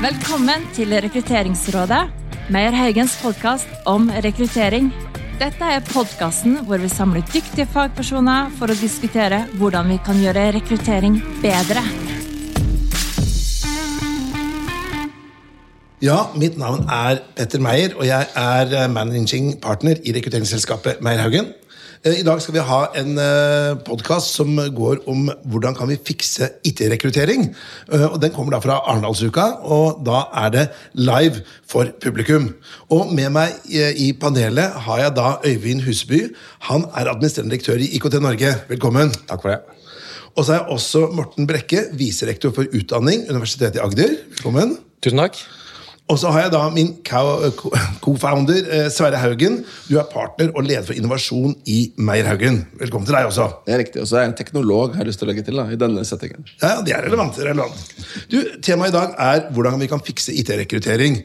Velkommen til Rekrutteringsrådet, Meyer Haugens podkast om rekruttering. Dette er podkasten hvor vi samler dyktige fagpersoner for å diskutere hvordan vi kan gjøre rekruttering bedre. Ja, mitt navn er Petter Meyer, og jeg er managing partner i rekrutteringsselskapet Meyer Haugen. Eh, I dag skal vi ha en podkast som går om hvordan kan vi fikse IT-rekruttering. Eh, og Den kommer da fra Arendalsuka, og da er det live for publikum. Og Med meg eh, i panelet har jeg da Øyvind Huseby. Han er administrerende direktør i IKT Norge. Velkommen. Takk for det. Og så er jeg også Morten Brekke, viserektor for utdanning, Universitetet i Agder. Velkommen. Tusen takk. Og så har jeg da min co-founder eh, Sverre Haugen. Du er partner og leder for innovasjon i Meierhaugen. Velkommen til deg også. Det er riktig. Og så er jeg en teknolog har jeg lyst til å legge til da, i denne settingen. Ja, det er relevant. relevant. Du, Temaet i dag er hvordan vi kan fikse IT-rekruttering.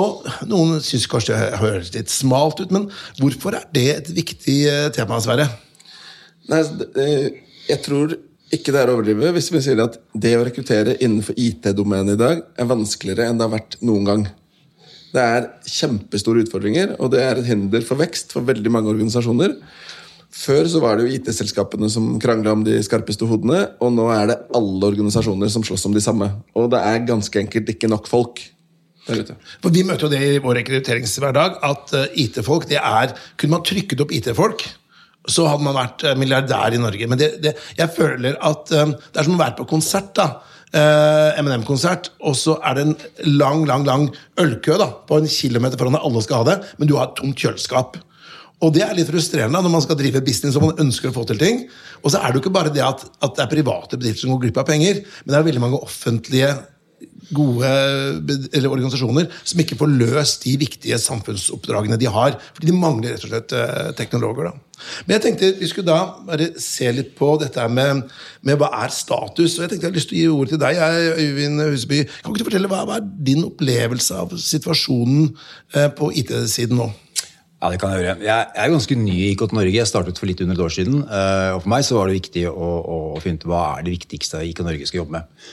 Og Noen syns kanskje det høres litt smalt ut, men hvorfor er det et viktig eh, tema, Sverre? Nei, jeg tror ikke det er å overdrive hvis vi sier at det å rekruttere innenfor IT-domenet i dag er vanskeligere enn det har vært noen gang. Det er kjempestore utfordringer, og det er et hinder for vekst for veldig mange organisasjoner. Før så var det jo IT-selskapene som krangla om de skarpeste hodene, og nå er det alle organisasjoner som slåss om de samme. Og det er ganske enkelt ikke nok folk. For Vi møter jo det i vår rekrutteringshverdag, at eh, IT-folk det er Kunne man trykket opp IT-folk, så hadde man vært eh, milliardær i Norge. Men det, det, jeg føler at um, det er som å være på konsert. da. Uh, M&M-konsert, og så er det en lang lang, lang ølkø da, på en kilometer foran deg. Alle skal ha det, men du har et tomt kjøleskap. Og det er litt frustrerende når man skal drive business og man ønsker å få til ting. Og så er det jo ikke bare det at, at det er private bedrifter som går glipp av penger, men det er veldig mange offentlige gode eller organisasjoner som ikke får løst de viktige samfunnsoppdragene de har. Fordi de mangler rett og slett eh, teknologer. Da. Men jeg tenkte vi skulle da bare se litt på dette med, med hva er status. og Jeg tenkte jeg har lyst til å gi ordet til deg, Øyvind Huseby. Kan ikke du fortelle hva, hva er din opplevelse av situasjonen eh, på IT-siden nå? Ja, det kan Jeg gjøre. Jeg er ganske ny i IKT Norge. Jeg startet for litt under et år siden. Eh, og For meg så var det viktig å, å finne ut hva er det viktigste IKT Norge skal jobbe med.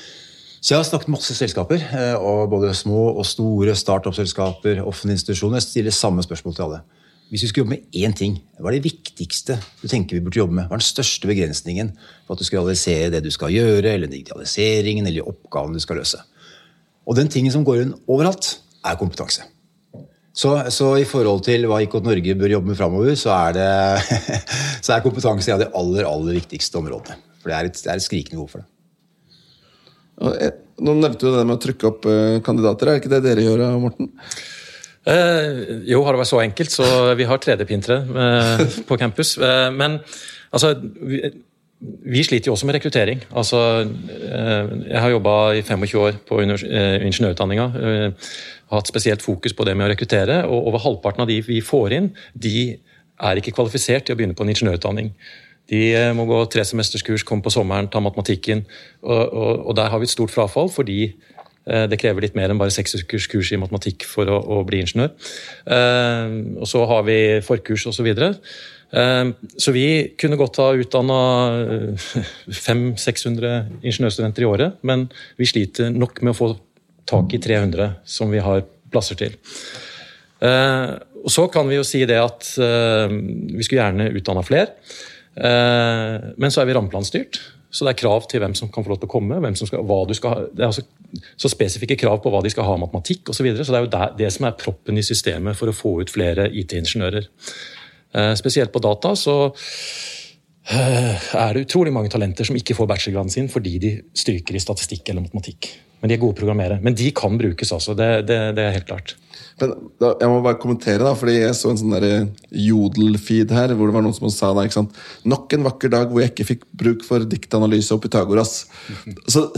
Så jeg har snakket masse selskaper, eh, og både små og store startup-selskaper, offentlige institusjoner. Jeg stiller samme spørsmål til alle. Hvis vi skulle jobbe med én ting, hva er det viktigste du tenker vi burde jobbe med? Hva er den største begrensningen for at du skal realisere det du skal gjøre, eller digitaliseringen, eller oppgaven du skal løse? Og den tingen som går inn overalt, er kompetanse. Så, så, i forhold til hva IKT Norge bør jobbe med framover, så så er kompetanse et av de aller, aller viktigste områdene. For det er et, det er et skrikende behov for det. Nå nevnte du det med å trykke opp eh, kandidater. Er det ikke det dere gjør, Morten? Eh, jo, har det vært så enkelt, så vi har 3D-printere eh, på campus. Eh, men altså vi, vi, sliter jo også med rekruttering. Altså, eh, jeg har jobba i 25 år på eh, ingeniørutdanninga. hatt spesielt fokus på det med å rekruttere. og Over halvparten av de vi får inn, de er ikke kvalifisert til å begynne på en ingeniørutdanning. De eh, må gå tre semesterskurs, komme på sommeren, ta matematikken. Og, og, og der har vi et stort frafall, fordi eh, det krever litt mer enn bare seks ukers kurs i matematikk for å, å bli ingeniør. Eh, og så har vi forkurs osv. Så, så vi kunne godt ha utdanna 500-600 ingeniørstudenter i året, men vi sliter nok med å få tak i 300 som vi har plasser til. Og Så kan vi jo si det at vi skulle gjerne utdanna flere. Eh, men så er vi rammeplanstyrt. Så det er krav til hvem som kan få lov til å komme. Skal, skal, det er altså så spesifikke krav på hva de skal ha av matematikk osv. Så, videre, så det er jo det, det, som er proppen i systemet for å få ut flere IT-ingeniører. Eh, spesielt på data så eh, er det utrolig mange talenter som ikke får bachelorgraden sin fordi de stryker i statistikk eller matematikk. Men de er gode programmerere. Men de kan brukes, altså. Det, det, det er helt klart. Men da, Jeg må bare kommentere, da, fordi jeg så en sånn eh, jodel-feed her, hvor det var noen som sa da, ikke sant? Nok en vakker dag hvor jeg ikke fikk bruk for diktanalyse og Pythagoras. Så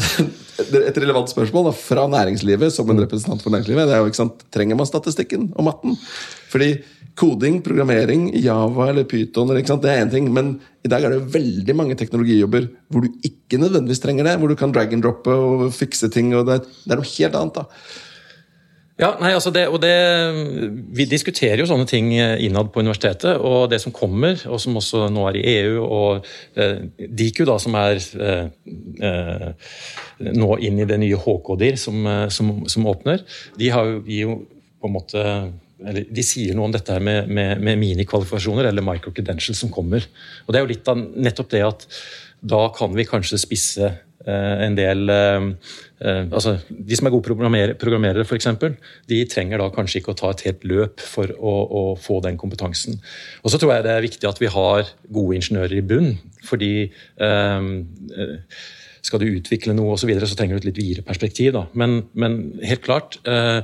Et relevant spørsmål da, fra næringslivet som en representant for næringslivet det er jo, ikke sant, Trenger man statistikken og matten? Fordi koding, programmering, Java eller Python eller, det er én ting, men i dag er det veldig mange teknologijobber hvor du ikke nødvendigvis trenger det. Hvor du kan drag and droppe og fikse ting. og Det, det er noe helt annet. da Ja, nei, altså det, og det, Vi diskuterer jo sånne ting innad på universitetet. og Det som kommer, og som også nå er i EU, og eh, Diku, da, som er eh, eh, nå inn i det nye HK-DIR som, eh, som, som, åpner, de har jo, jo på en måte eller De sier noe om dette her med, med, med minikvalifikasjoner eller micro-credentials som kommer. Og Det er jo litt av nettopp det at da kan vi kanskje spisse eh, en del eh, Eh, altså, De som er gode programmerere, programmerere f.eks., de trenger da kanskje ikke å ta et helt løp for å, å, få den kompetansen. Og så tror jeg det er viktig at vi har gode ingeniører i bunn. fordi eh, eh skal du utvikle noe og så, videre, så trenger du et litt videre perspektiv. Da. Men, men helt klart, eh,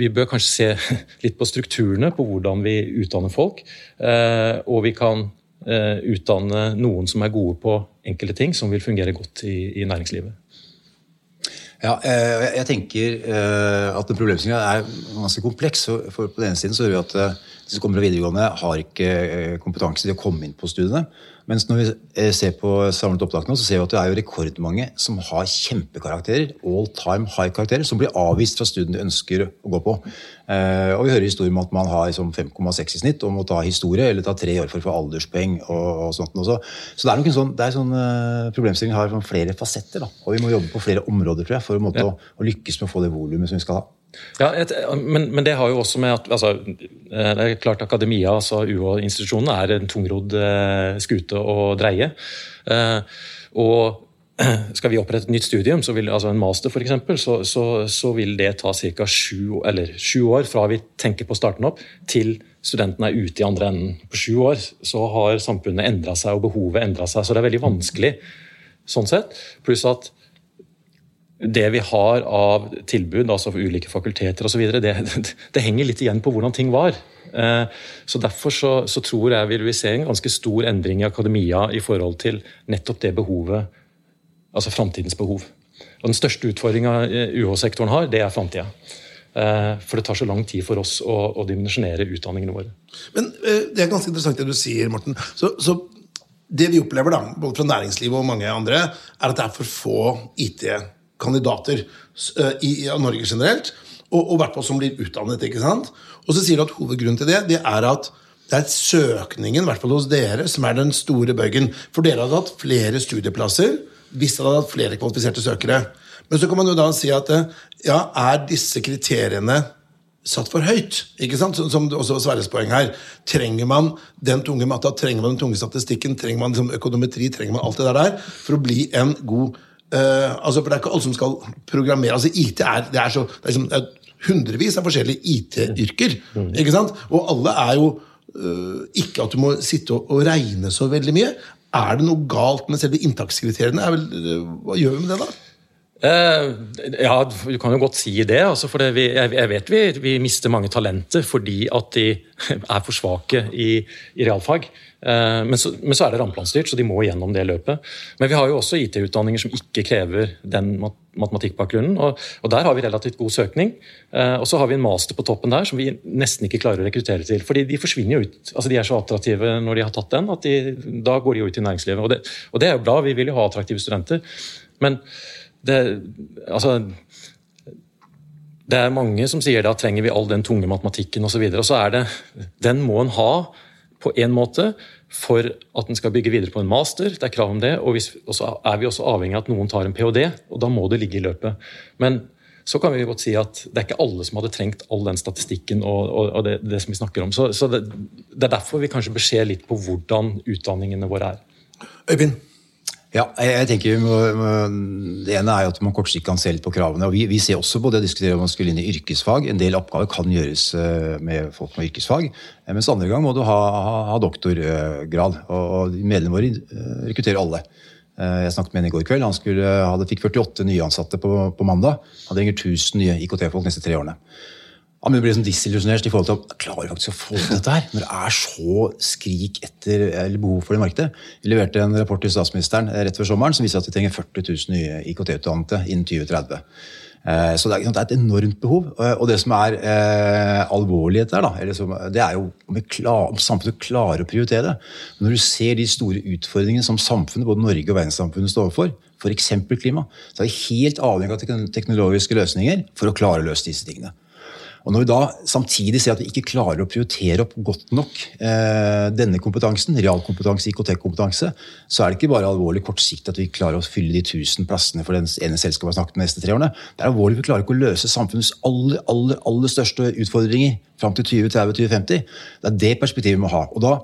vi bør kanskje se litt på strukturene på hvordan vi utdanner folk. Eh, og vi kan eh, utdanne noen som er gode på enkelte ting som vil fungere godt i, i næringslivet. Ja, eh, jeg tenker eh, at den problemstillinga er ganske kompleks. for På den ene siden så hører vi at eh, de som kommer fra videregående, har ikke kompetanse til å komme inn på studiene. Mens når vi eh, ser på samlet opptak nå, så ser vi at det er jo rekordmange som har kjempekarakterer, all time high-karakterer, som blir avvist fra studiene de ønsker å gå på. Eh, og vi hører historier om at man har liksom 5,6 i snitt og må ta historie eller ta tre år for å få alderspoeng. og, og sånt også. Så det er nok en sånn, det sånn uh, problemstilling har flere fasetter. Da. Og vi må jobbe på flere områder tror jeg, for å, ja. å, å lykkes med å få det volumet som vi skal ha. Ja, et, men, men, det har jo også med at altså, eh, det er klart Akademia, altså UH-institusjonene, er en tungrodd eh, skute å dreie. Eh, og skal vi opprette et nytt studium, vil, altså en master f.eks., så, så, så vil det ta ca. Sju, sju, år fra vi tenker på å starte den opp, til studentene er ute i andre enden. På sju år så har samfunnet endra seg, og behovet endra seg. Så det er veldig vanskelig sånn sett. Pluss at det vi har av tilbud altså for ulike fakulteter osv., det, det, det henger litt igjen på hvordan ting var. Eh, så Derfor så, så tror jeg vi vil se en ganske stor endring i akademia i forhold til nettopp det behovet, altså framtidens behov. Og Den største utfordringa UH-sektoren har, det er framtida. Eh, for det tar så lang tid for oss å, å dimensjonere utdanningene våre. Men eh, Det er ganske interessant det du sier, Morten. Så, så det vi opplever, da, både fra næringslivet og mange andre, er at det er for få IT-ansatte kandidater uh, i, i, Norge generelt, og, og hvert fall som blir utdannet. ikke sant? Og så sier du at hovedgrunnen til det, det er at det er søkningen, i hvert fall hos dere, som er den store bøygen. For dere hadde hatt flere studieplasser hvis dere hadde hatt flere kvalifiserte søkere. Men så kan man jo da si at eh, ja, er disse kriteriene satt for høyt? ikke sant? Som også var Sverres poeng her. Trenger man den tunge matta, trenger man den tunge statistikken, trenger man liksom økonometri, trenger man alt det der for å bli en god Uh, altså, for Det er ikke alle som skal programmere. altså IT er, det er, så, det er, liksom, det er hundrevis av forskjellige IT-yrker. Mm. ikke sant? Og alle er jo uh, ikke at du må sitte og, og, regne så veldig mye. Er det noe galt med selve inntakskriteriene? Vel, uh, hva gjør vi med det, da? ja, du kan jo godt si det. Altså, for det vi, jeg, jeg, vet vi, vi mister mange talenter fordi at de er for svake i, i realfag. Eh, men så, men så, er det rammeplanstyrt, så de må gjennom det løpet. Men vi har jo også IT-utdanninger som ikke krever den matematikkbakgrunnen. Og, og, der har vi relativt god søkning. Eh, og så har vi en master på toppen der som vi nesten ikke klarer å rekruttere til. fordi de forsvinner jo ut. altså De er så attraktive når de har tatt den, at de, da går de jo ut i næringslivet. Og det, og det er jo bra, vi vil jo ha attraktive studenter. Men det, altså det er mange som sier da trenger vi all den tunge matematikken osv. Og, og så er det Den må en ha på en måte for at en skal bygge videre på en master. Det er krav om det. Og så er vi også avhengig av at noen tar en ph.d., og da må det ligge i løpet. Men så kan vi godt si at det er ikke alle som hadde trengt all den statistikken og, og, og det, det, som vi snakker om. Så, så det, det, er derfor vi kanskje beskjed litt på hvordan utdanningene våre er. Øyvind? Ja, jeg tenker Det ene er jo at man kortsiktig kan se litt på kravene. og Vi, vi ser også på det å diskutere om man skulle inn i yrkesfag. En del oppgaver kan gjøres eh, med folk med yrkesfag. Eh, mens andre gang må du ha, ha, ha doktorgrad. Og, og medlemmene våre eh, rekrutterer alle. Jeg snakket med en i går kveld. Han skulle, hadde, fikk 48 nye ansatte på, på mandag. Han trenger 1000 nye IKT-folk neste tre årene. Han blir liksom disillusjonert i forhold til om klarer faktisk å få til dette her. Når det er så skrik etter, eller behov for det markedet. Vi leverte en rapport til statsministeren rett før sommeren som viser at vi trenger 40 000 nye IKT-utdannede innen 2030. Eh, så det er, et enormt behov. Og det som er eh, alvorlighet der, da, det er jo om, klar, om, samfunnet klarer å prioritere det. Når du ser de store utfordringene som samfunnet, både Norge og verdenssamfunnet står overfor, f.eks. klima, så er vi helt avhengig av teknologiske løsninger for å klare å løse disse tingene. Og Når vi da samtidig ser at vi ikke klarer å prioritere opp godt nok eh, denne kompetansen, realkompetanse, IKT-kompetanse, så er det ikke bare alvorlig kortsiktig at vi klarer å fylle de 1000 plassene for den ene selskapet har snakket med de neste tre årene. Det er alvorlig vi klarer ikke å løse samfunnets aller, aller, aller største utfordringer fram til 2030-2050. Det er det perspektivet vi må ha. Og da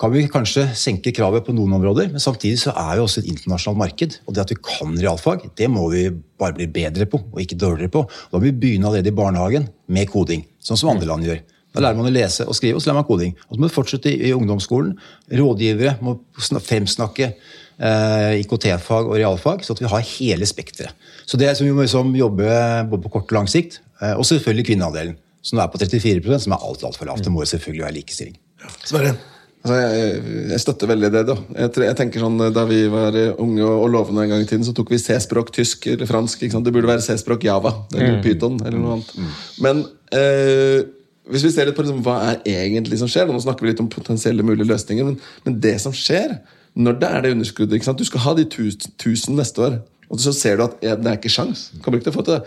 kan vi kanskje senke kravet på noen områder, men samtidig så er jo også et internasjonalt marked. Og det at vi kan realfag, det må vi bare bli bedre på, og ikke dårligere på. Da må vi begynne allerede i barnehagen med koding, sånn som andre land gjør. Da lærer man å lese og skrive, og så lærer man koding. Og så må vi fortsette i ungdomsskolen. Rådgivere må fremsnakke eh, IKT-fag og realfag, så at vi har hele spekteret. Så det som vi må liksom jobbe både på kort og lang sikt. Eh, og selvfølgelig kvinneandelen, som er på 34% som er alt altfor lavt. Det må selvfølgelig være likestilling. Sverre? Altså, jeg, jeg, støtter veldig det. da. Jeg, jeg, tenker sånn, Da vi var unge og lovende en gang i tiden, så tok vi C-språk tysk eller fransk. Det burde være C-språk Java eller mm. Python eller noe annet. Mm. Men eh, hvis vi ser litt på liksom, hva er egentlig som skjer, nå snakker vi litt om potensielle mulige løsninger, men, men det som skjer når det er det underskuddet? Du skal ha de tusen neste år, og så ser du at det er ikke sjans. Kommer ikke til å få til det.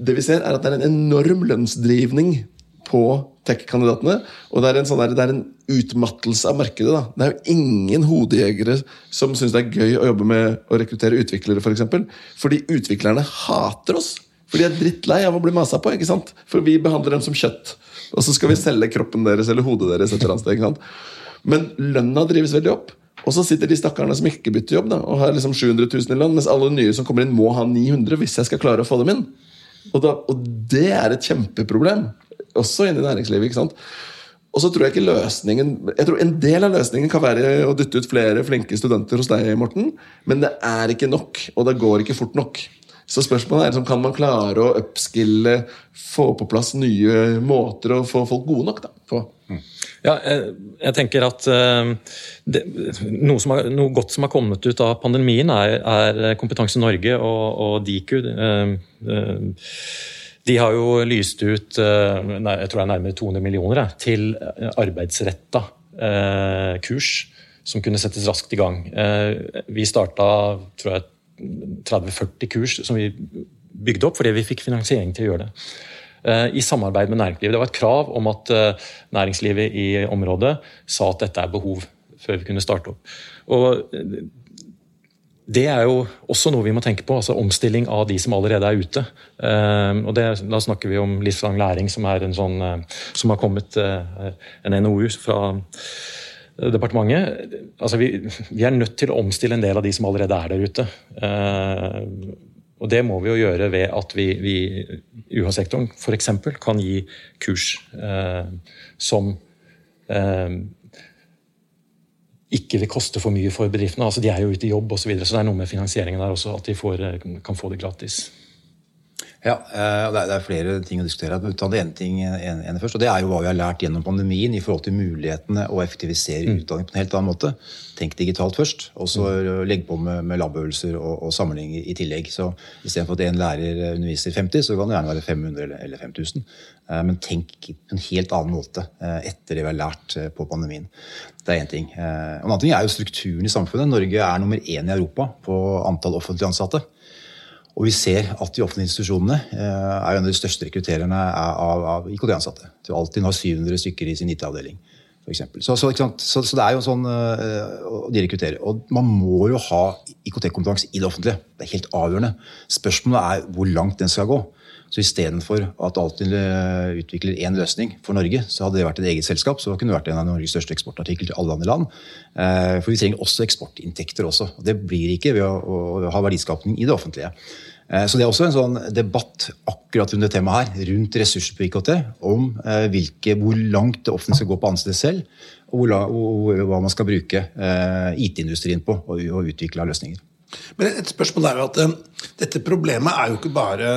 Det vi ser, er at det er en enorm lønnsdrivning på tech-kandidatene. Og det er, sånn der, det er, en utmattelse av markedet. Da. Det er jo ingen hodejegere som syns det er gøy å jobbe med å rekruttere utviklere. For eksempel, fordi utviklerne hater oss. For de er drittlei av å bli masa på. ikke sant? For vi behandler dem som kjøtt. Og så skal vi selge kroppen deres eller hodet deres. et annet sted? Men lønna drives veldig opp. Og så sitter de stakkarene som ikke bytter jobb, da, og har liksom 700 000 i lønn, mens alle nye som kommer inn, må ha 900 hvis jeg skal klare å få dem inn. Og, da, og det er et kjempeproblem også inn i næringslivet. ikke sant? Og så tror jeg ikke løsningen Jeg tror En del av løsningen kan være å dytte ut flere flinke studenter hos deg, Morten, men det er ikke nok, og det går ikke fort nok. Så spørsmålet er liksom, kan man klare å upskille, få på plass nye måter å få folk gode nok da, på? Ja, jeg, jeg, tenker at uh, det, noe, har, noe, godt som har kommet ut av pandemien, er, er Kompetanse Norge og, og Diku. Uh, uh, de har jo lyst ut eh, jeg tror det er nærmere 200 millioner til eh, arbeidsretta eh, kurs som kunne settes raskt i gang. Vi starta 30-40 kurs som vi bygde opp fordi vi fikk finansiering til å gjøre det. I samarbeid med næringslivet. Det var et krav om at næringslivet i området sa at dette er behov før vi kunne starte opp. Og det er jo også noe vi må tenke på. altså Omstilling av de som allerede er ute. Uh, og det, Da snakker vi om livslang læring, som er en sånn, uh, som har kommet uh, en NOU fra departementet. Altså vi, vi, er nødt til å omstille en del av de som allerede er der ute. og det må vi jo gjøre ved at vi, vi UH-sektoren f.eks. kan gi kurs som ikke vil koste for mye for bedriftene. Altså, de er jo ute i jobb osv., så, videre, så det er noe med finansieringen der også, at de får, eh, kan få det gratis. Ja, eh, det er flere ting å diskutere. Ta det ene ting ene først, og det er jo hva vi har lært gjennom pandemien i forhold til mulighetene å effektivisere mm. utdanning på en helt annen måte. Tenk digitalt først, og så mm. legg på med, med labøvelser og, og samling i tillegg. Så Istedenfor at en lærer underviser 50, så kan det gjerne være 500 eller, eller 5000. Eh, men tenk på en helt annen måte eh, etter det vi har lært på pandemien. Det er én ting. En annen ting er jo strukturen i samfunnet. Norge er nummer én i Europa på antall offentlig ansatte. Og vi ser at de offentlige institusjonene eh, er en av de største rekruttererne av, IKT-ansatte. Du alltid har 700 stykker i sin IT-avdeling. Så, så, så, så, det er jo sånn øh, de rekrutterer. Og man må jo ha IKT-kompetanse i det offentlige. Det er helt avgjørende. Spørsmålet er hvor langt den skal gå. Så istedenfor at Altinn eh, utvikler én løsning for Norge, så hadde det vært et eget selskap. Så kunne det vært en av Norges største eksportartikler til alle andre land. Uh, for vi trenger også eksportinntekter også. Og det blir ikke ved å, ha verdiskapning i det offentlige. Eh, så Det er også en sånn debatt akkurat rundt det temaet her, rundt ressurser på IKT, om eh, hvilke, hvor langt det offentlige skal gå på anstedet selv, og, hva man skal bruke eh, IT-industrien på å utvikle av løsninger. Men et spørsmål er jo at Dette problemet er jo ikke bare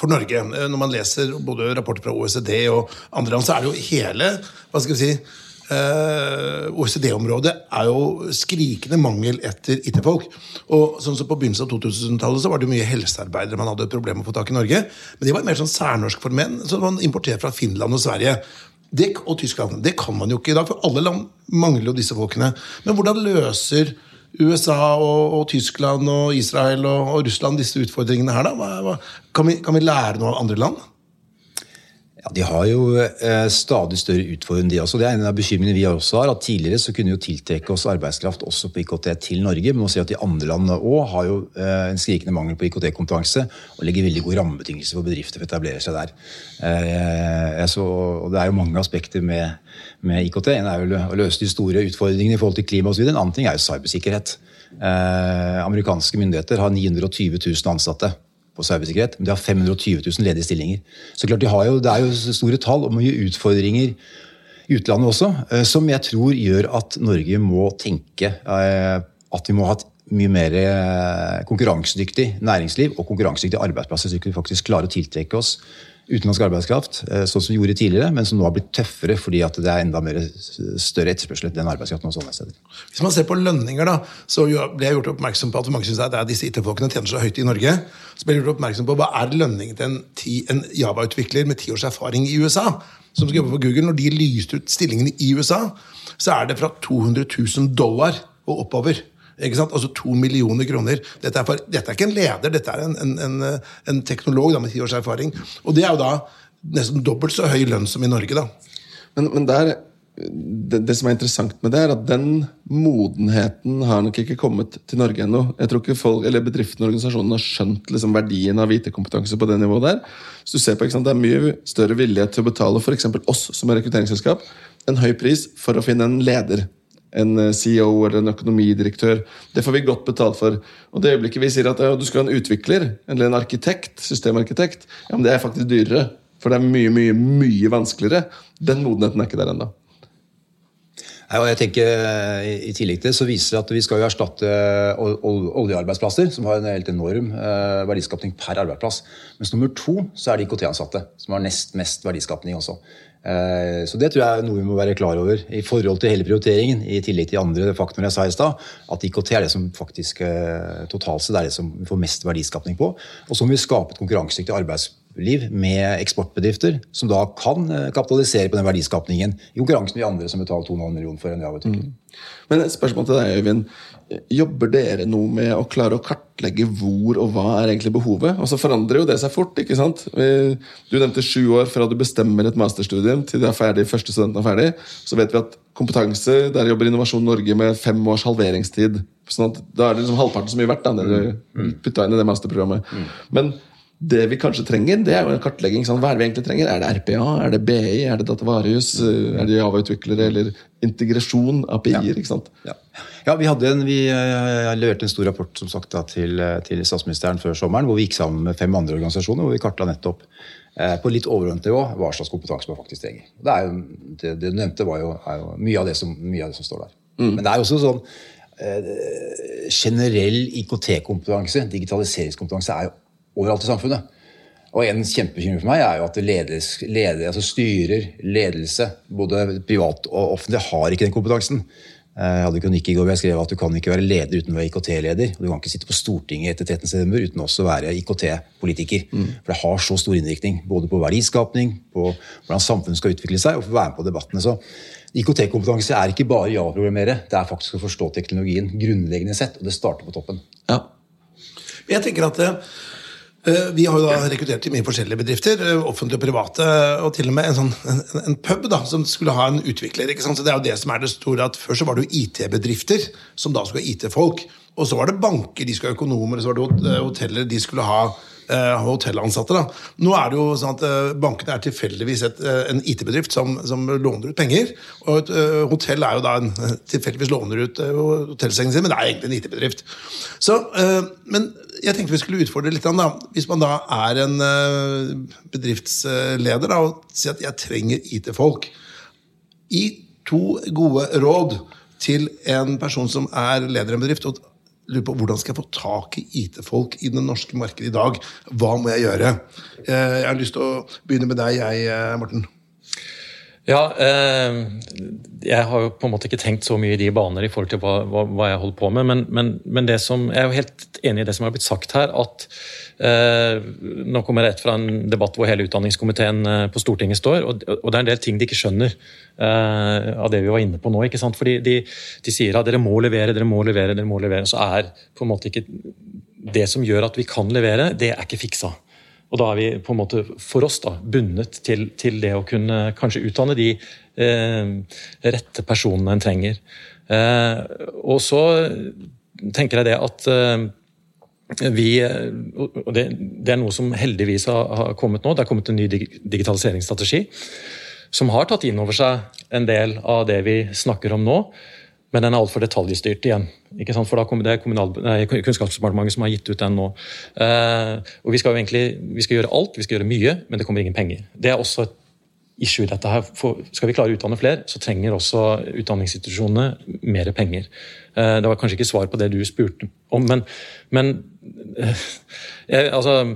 for Norge. Når man leser både rapporter fra OECD og andre land, så er det jo hele hva skal vi si, OECD-området er jo skrikende mangel etter IT-folk. Og sånn som På begynnelsen av 2000-tallet så var det mye helsearbeidere man hadde problemer med å få tak i Norge. Men de var mer sånn særnorsk for menn, som man importerte fra Finland og Sverige. Det, og Tyskland. Det kan man jo ikke i dag, for alle land mangler jo disse folkene. Men hvordan løser USA og, og Tyskland og Israel og, og, Russland disse utfordringene her? da? Hva, hva, kan, vi, kan vi lære noe av andre land? Ja, De har jo eh, stadig større utfordringer, de også. Det er en av bekymringene vi også har. at Tidligere så kunne vi jo tiltrekke oss arbeidskraft også på IKT til Norge. Men ser vi at de andre landene òg har jo eh, en skrikende mangel på IKT-kompetanse og legger veldig gode rammebetingelser for bedrifter for å etablere seg der. Eh, så, og Det er jo mange aspekter med, med IKT. En er jo å løse de store utfordringene i forhold til klima osv. En annen ting er jo cybersikkerhet. Amerikanske myndigheter har 920 000 ansatte på cybersikkerhet, men de har 520 000 ledige stillinger. Så klart de jo, Det er jo store tall og mye utfordringer i utlandet også, eh, som jeg tror gjør at Norge må tenke eh, at vi må ha et mye mer eh, konkurransedyktig næringsliv og konkurransedyktige arbeidsplasser, så vi faktisk klarer å tiltrekke oss utenlandsk arbeidskraft, eh, sånn som vi gjorde tidligere, men som nå har blitt tøffere fordi det er enda mer større etterspørsel etter den arbeidskraften og sånne steder. Hvis man ser på lønninger, da, så ble jeg gjort oppmerksom på at mange syns at disse IT-folkene tjener så høyt i Norge. Så ble jeg gjort oppmerksom på hva er lønningen til en, en Java-utvikler med ti års erfaring i USA? som skal jobbe på Google, Når de lyste ut stillingene i USA, så er det fra 200 000 dollar og oppover. Ikke sant? Altså to millioner kroner. Dette er, for, dette er ikke en leder, dette er en, en, en, en teknolog da, med ti års erfaring. Og det er jo da nesten dobbelt så høy lønn som i Norge. da. Men, men der, det, det, som er interessant med det, er at den modenheten har nok ikke kommet til Norge ennå. Jeg tror ikke folk, eller bedriftene og organisasjonene har skjønt liksom, verdien av IT-kompetanse på det nivået der. Så du ser på, Det er mye større vilje til å betale f.eks. oss som er rekrutteringsselskap en høy pris for å finne en leder en eh, CEO eller en økonomidirektør. Det får vi godt betalt for. Og det øyeblikket vi sier at ja, du skal ha en utvikler eller en arkitekt, systemarkitekt, ja, men det er faktisk dyrere. For det er mye, mye, mye vanskeligere. Den modenheten er ikke der ennå. Jeg tenker I tillegg til det så viser det at vi skal jo erstatte oljearbeidsplasser, som har en helt enorm eh, verdiskapning per arbeidsplass. Mens nummer to så er det IKT-ansatte, som har nest mest verdiskapning også. Eh, så det tror jeg er noe vi må være klar over i forhold til hele prioriteringen. I tillegg til andre faktorer jeg sa i stad. At IKT er det som faktisk eh, totalt sett er det som vi får mest verdiskapning på. Og så må vi skape et konkurransedyktig arbeidsliv med eksportbedrifter som da kan eh, kapitalisere på den verdiskapningen i konkurransen med andre som betaler 2,5 millioner for en Java-utvikling. Mm. Men et spørsmål til deg, Øyvind. Jobber dere noe med å klare å kartlegge hvor og hva er egentlig behovet? Og så forandrer jo det seg fort. ikke sant? Du nevnte sju år fra du bestemmer et masterstudium til du er ferdig, første studenten er ferdig. Så vet vi at kompetanse, der jobber Innovasjon Norge med fem års halveringstid. sånn at Da er det liksom halvparten så mye verdt da, det du mm. Mm. putta inn i det masterprogrammet. Mm. Men det vi kanskje trenger, det er jo en kartlegging. Sånn, hva er det vi egentlig trenger? Er det RPA? Er det BI? Er det datavarehus? Er det Java-utviklere? Eller integrasjon? API-er? Ja. ikke sant? Ja. ja, vi, en, vi uh, leverte en stor rapport som sagt, da, til, eh, til, statsministeren før sommeren, hvor vi gikk sammen med fem andre organisasjoner hvor vi kartla nettopp på litt overordnet nivå hva slags kompetanse man faktisk trenger. Det, jo, det, det, du nevnte, var jo, jo mye, av som, mye, av det som, står der. Mm. Men det er jo også sånn generell IKT-kompetanse, digitaliseringskompetanse, er jo overalt i samfunnet. Og en kjempebekymring for meg er jo at ledes, leder, altså styrer, ledelse, både privat og offentlig, har ikke den kompetansen. Jeg hadde kronikk i går hvor jeg skrev at du kan ikke være leder uten å være IKT-leder. Og Du kan ikke sitte på Stortinget etter 13. september uten også å være IKT-politiker. Mm. For det har så stor innvirkning både på verdiskapning, på hvordan samfunnet skal utvikle seg, og for å være med på debattene. Så IKT-kompetanse er ikke bare Java-programmere, det er faktisk å forstå teknologien grunnleggende sett, og det starter på toppen. Ja. Jeg tenker at Eh, vi har jo da rekruttert til mye forskjellige bedrifter, eh, offentlige og private, og til og med en, sånn, en, en pub da, som skulle ha en utvikler. ikke sant? Så det er jo det som er det store, at Før så var det jo IT-bedrifter, som da skulle ha IT-folk. Og så var det banker, de skulle ha økonomer, og så var det eh, hoteller, de skulle ha eh, hotellansatte. da. Nå er det jo sånn at eh, Bankene er tilfeldigvis et, eh, en IT-bedrift som, som, låner ut penger. Og et eh, hotell er jo da en tilfeldigvis låner ut hotellsengen sin, men det er egentlig en IT-bedrift. Så, Men jeg tenkte vi skulle utfordre litt. Da. Hvis man da er en bedriftsleder da, og sier at jeg trenger IT-folk i to gode råd til en person som er leder i en bedrift. og lurer på hvordan skal jeg få tak i IT-folk i det norske markedet i dag. Hva må jeg gjøre? Eh, jeg har lyst til å begynne med deg, jeg, eh, Morten. Ja, eh, jeg har jo på en måte ikke tenkt så mye i de baner i forhold til hva, hva, jeg holder på med, men, men, men som, jeg er jo helt enig i det som har blitt sagt her, at Eh, nå kommer jeg rett fra en debatt hvor hele utdanningskomiteen eh, på Stortinget står, og, og det er en del ting de ikke skjønner eh, av det vi var inne på nå. ikke sant? Fordi de, de sier at dere må levere, dere må levere, dere må levere. Så er på en måte ikke det som gjør at vi kan levere, det er ikke fiksa. Og da er vi på en måte for oss da, bundet til, til det å kunne kanskje utdanne de eh, rette personene en trenger. Eh, og så tenker jeg det at eh, vi, og det, det, er noe som heldigvis har, har, kommet nå. Det er kommet en ny digitaliseringsstrategi som har tatt inn over seg en del av det vi snakker om nå. Men den er altfor detaljstyrt igjen. ikke sant? For da kommer det nei, Kunnskapsdepartementet som har gitt ut den nå. Eh, og Vi skal jo egentlig, vi skal gjøre alt, vi skal gjøre mye, men det kommer ingen penger. Det er også et issue dette. her. For skal vi klare å utdanne flere, så trenger også utdanningsinstitusjonene mer penger. Eh, det var kanskje ikke svar på det du spurte om, men, men jeg, altså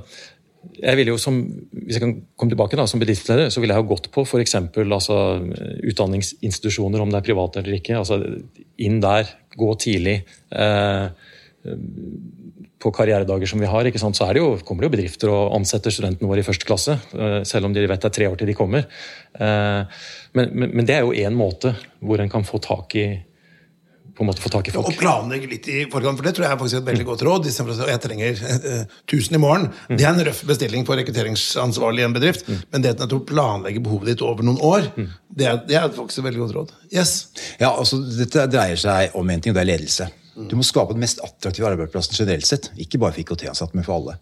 jeg ville jo som, Hvis jeg kan komme tilbake da, som bedriftsleder, så ville jeg ha gått på f.eks. Altså, utdanningsinstitusjoner, om det er private eller ikke. altså Inn der, gå tidlig. Eh, på karrieredager som vi har, ikke sant, så det jo, kommer det jo bedrifter og ansetter studentene våre i første klasse. Eh, selv om de vet det er tre år til de kommer. Eh, men, men, men det er jo én måte hvor en kan få tak i på en måte få tak i folk. Og planlegge litt i forkant, for det tror jeg er faktisk et veldig godt råd. Å jeg trenger uh, 1000 i morgen. Mm. Det er en røff bestilling for rekrutteringsansvarlig i en bedrift. Mm. Men det du planlegger behovet ditt over noen år, mm. det, er, det, er, faktisk et veldig godt råd. Yes? Ja, altså Dette dreier seg om en ting, og det er ledelse. Du må skape den mest attraktive arbeidsplassen generelt sett. Ikke bare for IKT-ansatte, men for alle.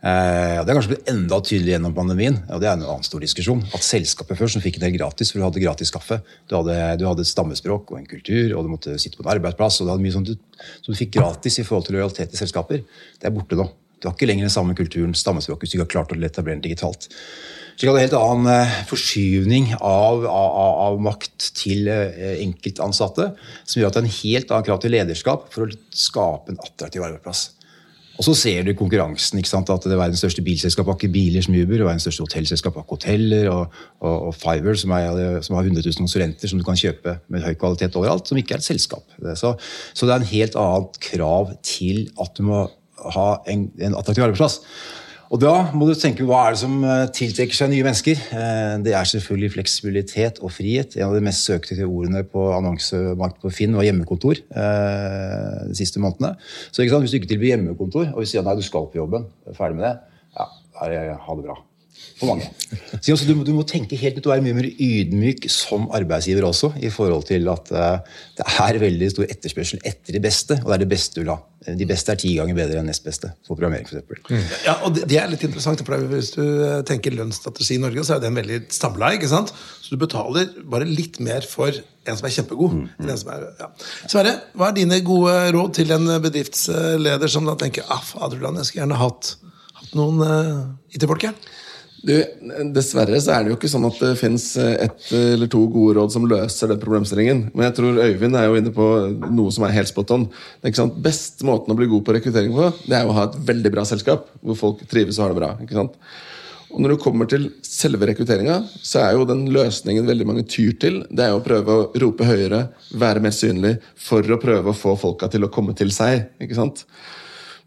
Eh, det er kanskje blitt enda tydeligere gjennom pandemien. og Det er en annen stor diskusjon. At selskapet før som fikk en del gratis, for du hadde gratis kaffe. Du hadde, du hadde, et stammespråk og en kultur, og du måtte sitte på en arbeidsplass. og du hadde mye som du, som du fikk gratis i forhold til lojalitet i selskaper. Det er borte nå. Du har ikke lenger den samme kulturen, stammespråket, hvis du ikke har klart å etablere den digitalt. Så er en helt annen eh, forskyvning av, av, av makt til eh, enkeltansatte, som gjør at det er en helt annen krav til lederskap for å skape en attraktiv arbeidsplass. Og så ser du konkurransen. ikke sant? At det er verdens største bilselskap har ikke biler som Uber. og Verdens største hotellselskap har ikke hoteller. Og, og, og Fiverr, som, er, som, har 100 000 konsulenter som du kan kjøpe med høy kvalitet overalt, som ikke er et selskap. Så, så det er en helt annet krav til at du må ha en, en attraktiv arbeidsplass. Og da må du tenke hva er det som eh, tiltrekker seg nye mennesker. Eh, det er selvfølgelig fleksibilitet og frihet. En av de mest søkte ordene på annonsemarkedet på Finn var hjemmekontor eh, de siste månedene. Så hvis du ikke tilbyr hjemmekontor, og vi sier nei, du skal på jobben, ferdig med det, ja, ha det bra for mange. Så du, du, må tenke helt ut og være mye mer ydmyk som arbeidsgiver også, i forhold til at det er veldig stor etterspørsel etter det beste, og det er det beste du vil ha. De beste er ti ganger bedre enn nest beste for programmering, for Mm. Ja, og det, det, er litt interessant, for hvis du eh, tenker lønnsstrategi i Norge, så er den veldig stabla ikke sant? Så du betaler bare litt mer for en som er kjempegod. Mm. enn en som er, ja. Sverre, hva er dine gode råd til en bedriftsleder som da tenker ah, faderland, jeg skulle gjerne hatt, hatt noen uh, IT-folk her? Du, dessverre så er det jo ikke sånn at det fins ett eller to gode råd som løser den problemstillingen. Men jeg tror Øyvind er jo inne på noe som er helt spot on. Beste måten å bli god på rekruttering på, det er å ha et veldig bra selskap hvor folk trives og har det bra. ikke sant? Og Når du kommer til selve rekrutteringa, så er jo den løsningen veldig mange tyr til, det er jo å prøve å rope høyere, være mer synlig, for å prøve å få folka til å komme til seg. ikke sant?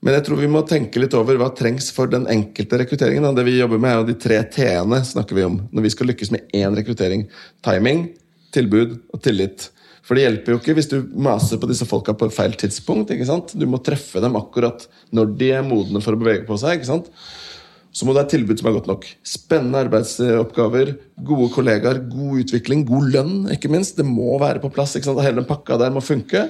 Men jeg tror vi må tenke litt over hva trengs for den enkelte rekrutteringen. Det vi jobber med, er jo de tre T-ene snakker vi om når vi skal lykkes med én rekruttering. Timing, tilbud og tillit. For det hjelper jo ikke hvis du maser på disse folka på feil tidspunkt. ikke sant? Du må treffe dem akkurat når de er modne for å bevege på seg. ikke sant? Så må du ha et tilbud som er godt nok. Spennende arbeidsoppgaver, gode kollegaer, god utvikling, god lønn, ikke minst. Det må være på plass. ikke sant? Hele den pakka der må funke.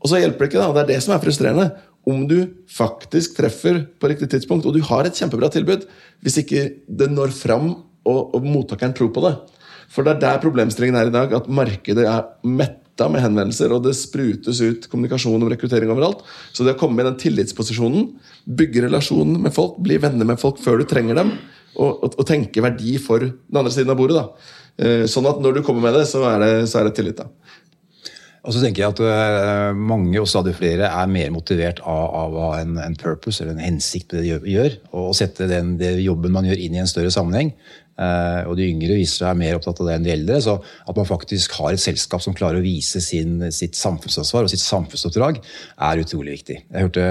Og så hjelper det ikke, da. Det er det som er frustrerende om du faktisk treffer på riktig tidspunkt, og du har et kjempebra tilbud, hvis ikke det når fram og, og mottakeren tror på det. For det er der problemstillingen er i dag, at markedet er metta med henvendelser, og det sprutes ut kommunikasjon om rekruttering overalt. Så det å komme i den tillitsposisjonen, bygge relasjonen med folk, bli venner med folk før du trenger dem, og, og, og tenke verdi for den andre siden av bordet. da. Eh, sånn at når du kommer med det, så er det, så er det tillit. da. Og så tenker jeg at uh, Mange og stadig flere er mer motivert av, av en, en, purpose eller en hensikt på det de gjør. Og sette den, jobben man gjør inn i en større sammenheng. Eh, og de yngre viser seg mer opptatt av det enn de eldre. Så at man faktisk har et selskap som klarer å vise sin, sitt samfunnsansvar og sitt samfunnsoppdrag, er utrolig viktig. Jeg hørte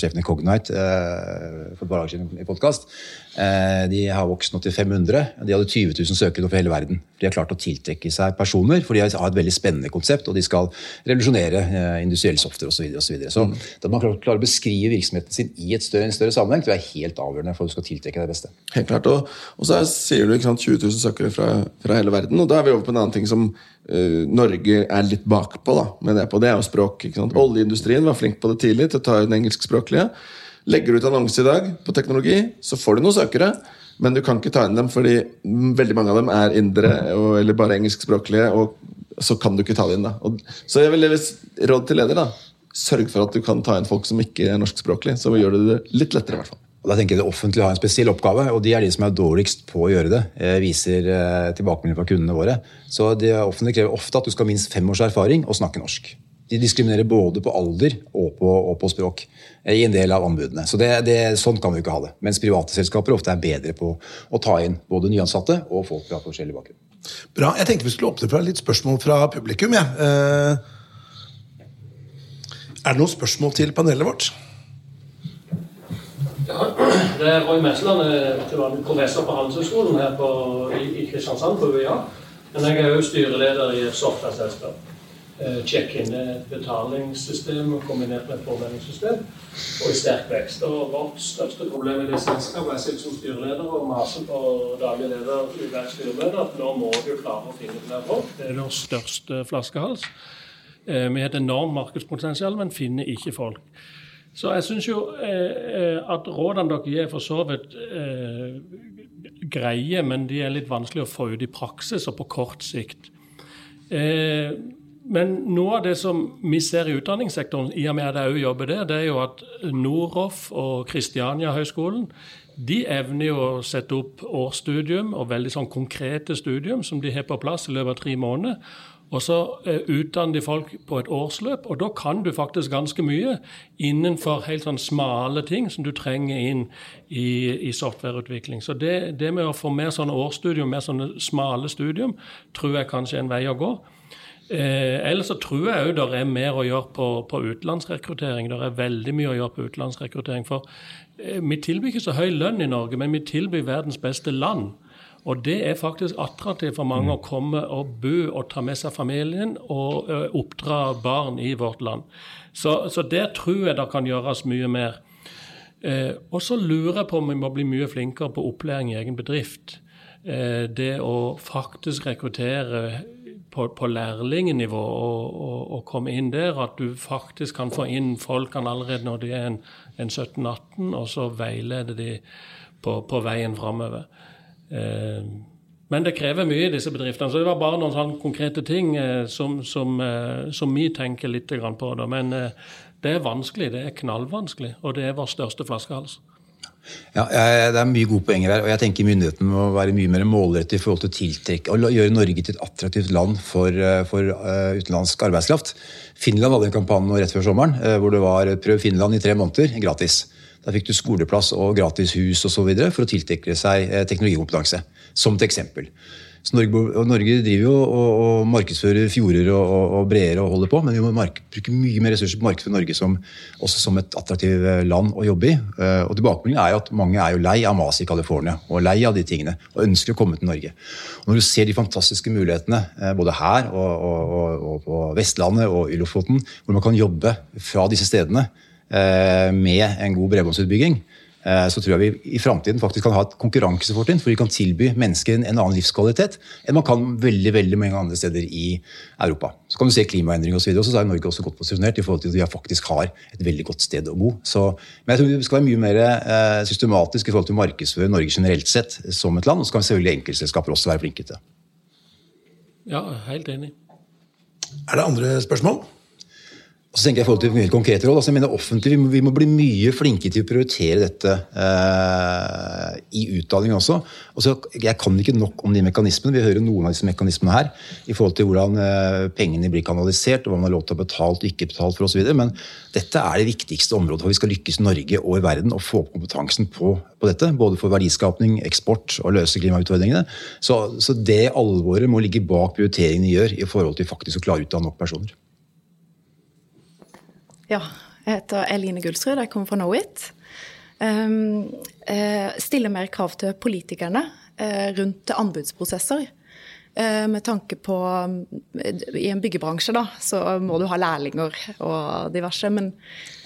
sjefen i Cognite eh, for et par dager siden i podkast. Eh, de har vokst nå til 500. De hadde 20 000 søkere over hele verden. De har klart å tiltrekke seg personer, for de har et veldig spennende konsept, og de skal revolusjonere eh, industriell software osv. Så, videre, og så, mm. så man klarer å beskrive virksomheten sin i et større, en større sammenheng, tror jeg er helt avgjørende for at du skal tiltrekke deg det beste. Helt klart, Og, og så sier du sant, 20 000 søkere fra, fra, hele verden, og da er vi over på en annen ting som uh, Norge er litt bakpå. da, med Det på, det er jo språk. ikke sant? Oljeindustrien var flink på det tidlig, til å ta inn engelskspråklige. Legger du ut annonse i dag på teknologi, så får du noen søkere. Men du kan ikke ta inn dem, fordi veldig mange av dem er indere eller bare engelskspråklige. og så kan du ikke ta det inn. da. Og, så jeg vil råd til leder. da. Sørg for at du kan ta inn folk som ikke er norskspråklige. Så gjør det det litt lettere. i hvert fall. Og da tenker jeg Det offentlige har en spesiell oppgave, og de er de som er dårligst på å gjøre det. Viser eh, tilbakemeldinger fra kundene våre. Så Det offentlige krever ofte at du skal ha minst fem års erfaring og snakke norsk. De diskriminerer både på alder og på, og på språk eh, i en del av anbudene. Så det, det, Sånn kan vi ikke ha det. Mens private selskaper ofte er bedre på å ta inn både nyansatte og folk fra forskjellig bakgrunn. Bra. Jeg tenkte vi skulle åpne for litt spørsmål fra publikum. Ja. Eh, er det noen spørsmål til panelet vårt? Ja, det er Roy Mesland, vanlig professor på Handelshøyskolen her på, i, i Kristiansand på UiA. Men jeg er òg styreleder i et software-selskap. Eh, check-in er et betalingssystem kombinert med påmeldingssystem. Og i sterk vekst. Og vårt største problem i det selskapet jeg sitter som styreleder og maser på daglig leder hver styreleder at nå må du klare å finne flere folk. Det er vår største flaskehals. Eh, vi har et enormt markedspotensial, men finner ikke folk. Så jeg syns jo eh, at rådene dere gir, for så vidt greie, men de er litt vanskelig å få ut i praksis og på kort sikt. Eh, men noe av det som vi ser i utdanningssektoren, i og med at jeg òg jobber der, det er jo at Noroff og Kristiania-høgskolen de evner jo å sette opp årsstudium og veldig sånn konkrete studium som de har på plass i løpet av tre måneder. Og så eh, utdanner de folk på et årsløp, og da kan du faktisk ganske mye innenfor helt sånn smale ting som du trenger inn i, i softwareutvikling. Så det, det, med å få mer sånne årsstudium, mer sånne smale studium, tror jeg kanskje er en vei å gå. Eh, ellers så tror jeg òg det er mer å gjøre på, på, utenlandsrekruttering. Det er veldig mye å gjøre på utenlandsrekruttering. For eh, vi tilbyr ikke så høy lønn i Norge, men vi tilbyr verdens beste land. Og det er faktisk attraktivt for mange å komme og bo og ta med seg familien og ø, eh, oppdra barn i vårt land. Så, så, der tror jeg det kan gjøres mye mer. Eh, og så lurer jeg på om vi må bli mye flinkere på opplæring i egen bedrift. Eh, det å faktisk rekruttere på, på lærlingnivå og, komme inn der. At du faktisk kan få inn folkene allerede når de er en, en 17-18, og så veilede de på, på veien framover. Eh, men det krever mye i disse bedriftene. Så det var bare noen sånne konkrete ting eh, som, som, eh, som, vi tenker litt på. Da. Men eh, det er vanskelig. Det er knallvanskelig. Og det er vår største flaskehals. Ja, Det er mye gode poenger her. og jeg tenker Myndighetene må være mye mer målrettet i forhold til å tiltrekke og gjøre Norge til et attraktivt land for, eh, for uh, utenlandsk arbeidskraft. Finland hadde en kampanje rett før sommeren uh, hvor det var 'prøv Finland i tre måneder', gratis. Da fikk du skoleplass og gratis hus osv. for å tiltrekke seg teknologikompetanse. Som et eksempel. Så Norge, Norge, driver jo og, og markedsfører fjorder og, og, og breer og holder på, men vi må bruke mye mer ressurser på å markedsføre Norge som, også som et attraktivt eh, land å jobbe i. Eh, og Tilbakemeldingen er jo at mange er jo lei av maset i California og lei av de tingene og ønsker å komme til Norge. Og Når du ser de fantastiske mulighetene eh, både her og, på Vestlandet og i Lofoten, hvor man kan jobbe fra disse stedene med en god bredbåndsutbygging, så tror jeg vi i framtiden faktisk kan ha et konkurransefortrinn, for vi kan tilby mennesker en annen livskvalitet enn man kan veldig veldig mange andre steder i Europa. Så kan du se klimaendringer osv., og, så er Norge også godt posisjonert i forhold til at vi faktisk har et veldig godt sted å bo. Så, men jeg tror vi skal være mye mer eh, systematisk i forhold til å markedsføre Norge generelt sett som et land, og så kan selvfølgelig enkeltselskaper også være flinke til Ja, helt enig. Er det andre spørsmål? Så tenker jeg i forhold til helt konkrete råd, altså jeg mener offentlig, vi må, vi må, bli mye flinke til å prioritere dette eh, i utdanning også. Altså, jeg kan ikke nok om de mekanismene. Vi hører noen av disse mekanismene her. I forhold til hvordan eh, pengene blir kanalisert, og hva man har lov til å betale og ikke betale for osv. Men dette er det viktigste området for vi skal lykkes i Norge og i verden å få opp kompetansen på, på, dette. Både for verdiskapning, eksport og løse klimautfordringene. Så, så det alvoret må ligge bak prioriteringene vi gjør i forhold til faktisk å klare å utdanne nok personer. Ja, jeg heter Eline Gullsrud, jeg kommer fra Knowit. Um, uh, stiller mer krav til politikerne uh, rundt anbudsprosesser. Uh, med tanke på I en byggebransje da, så må du ha lærlinger og diverse. Men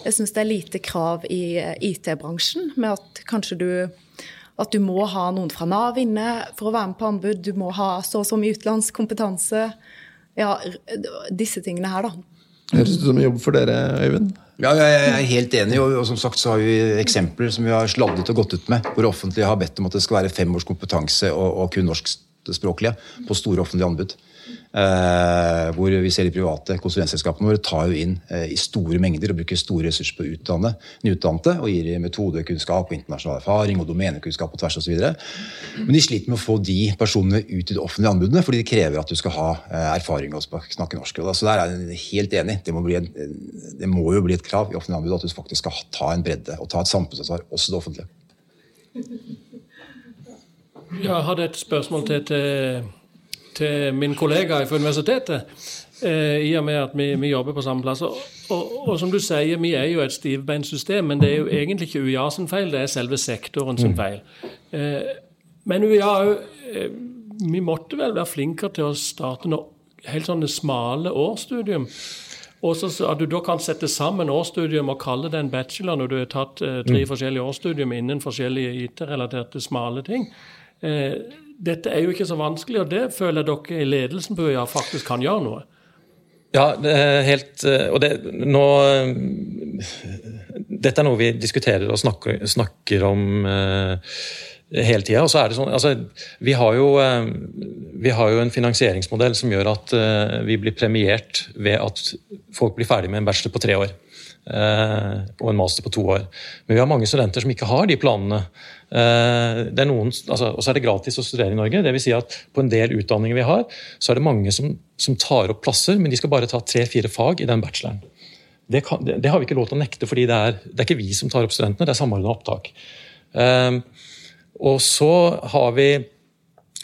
jeg syns det er lite krav i IT-bransjen med at kanskje du at du må ha noen fra Nav inne for å være med på anbud. Du må ha så og så mye utenlandskompetanse. Ja, disse tingene her, da. Høres ut som en jobb for dere, Øyvind? Ja, jeg er helt enig. og, som sagt så har vi eksempler som vi har sladdet og gått ut med, hvor offentlige har bedt om at det skal være fem års kompetanse og, og kun norskspråklige på store offentlige anbud. Eh, hvor vi ser de private konsulentselskapene våre tar jo inn eh, i store mengder og bruker store ressurser på å utdanne nyutdannede og gir metodekunnskap og internasjonal erfaring og domenekunnskap på tvers osv. Men de sliter med å få de personene ut i de offentlige anbudene fordi de krever at du skal ha eh, erfaring og snakke norsk. Så der er jeg helt enig. Det må, en, det må, jo bli et krav i offentlige anbud at du faktisk skal ta en bredde og ta et samfunnsansvar, også det offentlige. Jeg hadde et spørsmål til, til til min kollega fra universitetet, eh, i og med at vi, vi, jobber på samme plass. Og, og, og, som du sier, vi er jo et stivbeint system, men det er jo egentlig ikke UiA sin feil, det er selve sektoren sin mm. feil. Eh, men UiA eh, Vi måtte vel være flinkere til å starte noe helt sånne smale årsstudium. Og så At du da kan sette sammen årsstudium og kalle det en bachelor når du har tatt eh, tre mm. forskjellige årsstudium innen forskjellige IT-relaterte smale ting. Eh, dette er jo ikke så vanskelig, og det føler dere i ledelsen på ja, faktisk kan gjøre noe. Ja, det er helt eh, Og det, nå Dette er noe vi diskuterer og snakker, snakker om uh, hele tida. Og så er det sånn altså, vi, har jo, uh, vi har jo en finansieringsmodell som gjør at uh, vi blir premiert ved at folk blir ferdig med en bachelor på tre år. Og en master på to år. Men vi har mange studenter som ikke har de planene. Eh, det er noen, altså, og så er det gratis å studere i Norge. det vil Si at på en del utdanninger vi har, så er det mange som, som tar opp plasser, men de skal bare ta tre-fire fag i den bacheloren. Det, kan, det, det, har vi ikke lov til å nekte, fordi det er, det er ikke vi som tar opp studentene, det er samordna opptak. Um, og så har vi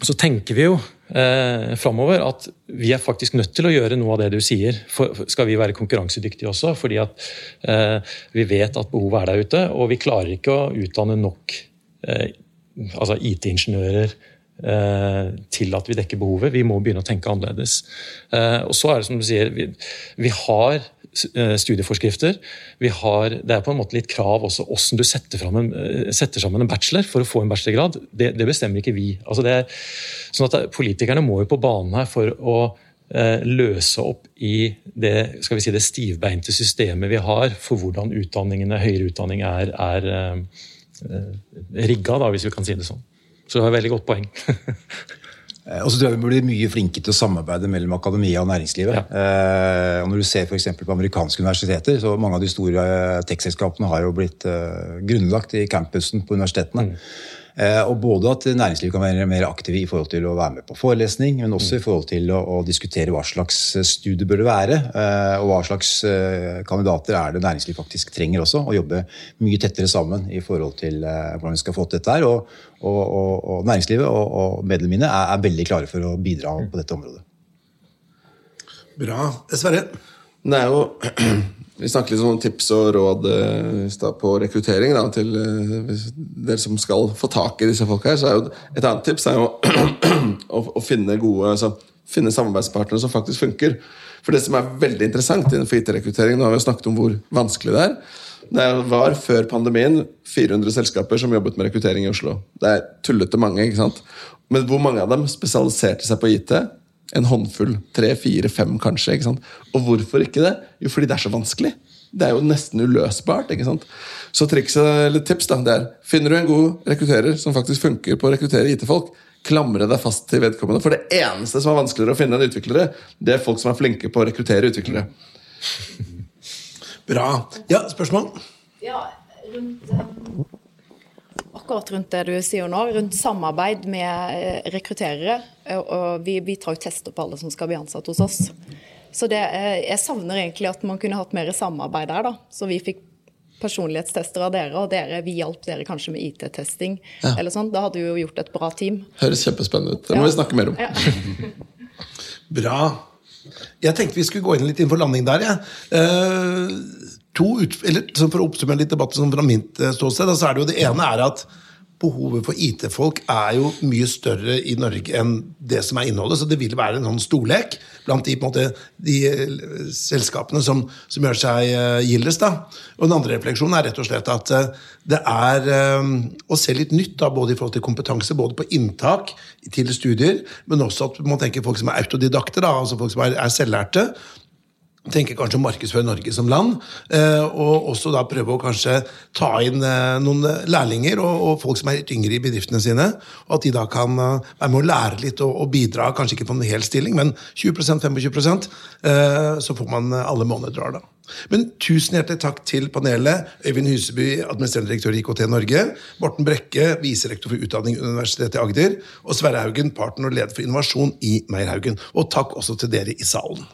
så tenker vi jo eh, framover at vi er faktisk nødt til å gjøre noe av det du sier. For, skal vi være konkurransedyktige også? Fordi at eh, vi vet at behovet er der ute, og vi klarer ikke å utdanne nok Eh, altså IT-ingeniører eh, til at vi dekker behovet. Vi må begynne å tenke annerledes. Eh, og så er det som du sier, vi, vi har studieforskrifter. Vi har, det er på en måte litt krav også hvordan du setter, en, setter, sammen en bachelor for å få en bachelorgrad. Det, det bestemmer ikke vi. Altså det, sånn at Politikerne må jo på banen her for å eh, løse opp i det, skal vi si, det stivbeinte systemet vi har for hvordan utdanningene, høyere utdanning er, er eh, Eh, rigga, da, hvis vi kan si det sånn. Så det har et veldig godt poeng. Eh, og så tror jeg Vi blir mye flinke til å samarbeide mellom akademia og næringslivet. Ja. Eh, og når du ser for på amerikanske universiteter, så Mange av de store tech-selskapene har jo blitt eh, grunnlagt i campusen på universitetene. Mm. Eh, og både at næringslivet kan være mer aktive i forhold til å være med på forelesning, men også i forhold til å, å diskutere hva slags eh, studie bør det være, eh, og hva slags kandidater er det næringslivet faktisk trenger også. Å jobbe mye tettere sammen i forhold til hvordan vi skal få til dette her. Og, og, og næringslivet og, medlemmene mine er, er, veldig klare for å bidra på dette området. Bra. Sverre? Det er jo Vi snakket litt om tips og råd uh, på rekruttering da, til uh, dere som skal få tak i disse folka. her, så er jo Et annet tips er jo å, å, finne gode, altså, finne samarbeidspartnere som faktisk funker. For Det som er veldig interessant innenfor IT-rekruttering, nå har vi snakket om hvor vanskelig det er. Det var før pandemien 400 selskaper som jobbet med rekruttering i Oslo. Det er tullete mange. ikke sant? Men hvor mange av dem spesialiserte seg på IT? en håndfull. Tre, fire, fem kanskje. ikke sant? Og hvorfor ikke det? Jo, fordi det er så vanskelig. Det er jo nesten uløsbart. ikke sant? Så trikset, eller tips da, det er finner du en god rekrutterer som faktisk funker på å rekruttere IT-folk, klamre deg fast til vedkommende. For det eneste som er vanskeligere å finne enn utviklere, det er folk som er flinke på å rekruttere utviklere. Bra. Ja, spørsmål? Ja, rundt um, Akkurat rundt det du sier nå, rundt samarbeid med eh, rekrutterere. Og, og vi, vi tar jo tester på alle som skal bli ansatt hos oss. Så det, eh, jeg savner egentlig at man kunne hatt mer samarbeid der. da. Så vi fikk personlighetstester av dere, og dere, vi hjalp dere kanskje med IT-testing. Ja. eller sånn. Da hadde vi jo gjort et bra team. Høres kjempespennende ut. Det må Ja. vi snakke mer om. Ja. Bra. Jeg tenkte vi skulle gå inn litt inn for landing der. jeg. Eh, ut, eller, sånn for å oppsummere litt debatten sånn fra mitt eh, ståsted, så er det jo det ene er at behovet for IT-folk er jo mye større i Norge enn det som er innholdet. Så det vil være en sånn storlek blant de, måte, de eh, selskapene som, som gjør seg uh, gildest. Da. Og den andre refleksjonen er rett og slett at eh, det er eh, å se litt nytt, da, både i forhold til kompetanse, både på inntak til studier, men også at man tenker folk som er autodidakter, da, altså folk som er, er selvlærte tenker kanskje å markedsføre Norge som land, eh, og også da prøve å kanskje ta inn eh, noen lærlinger og, folk som er litt yngre i bedriftene sine, og at de da kan eh, være med å lære litt og, bidra, kanskje ikke på en hel stilling, men 20-25 eh, så får man alle måneder da. Men tusen hjertelig takk til panelet. Øyvind Huseby, administrerende direktør i IKT Norge. Morten Brekke, viserektor for utdanning ved Universitetet i Agder. Og Sverre Haugen, partner og leder for innovasjon i Meierhaugen. Og takk også til dere i salen.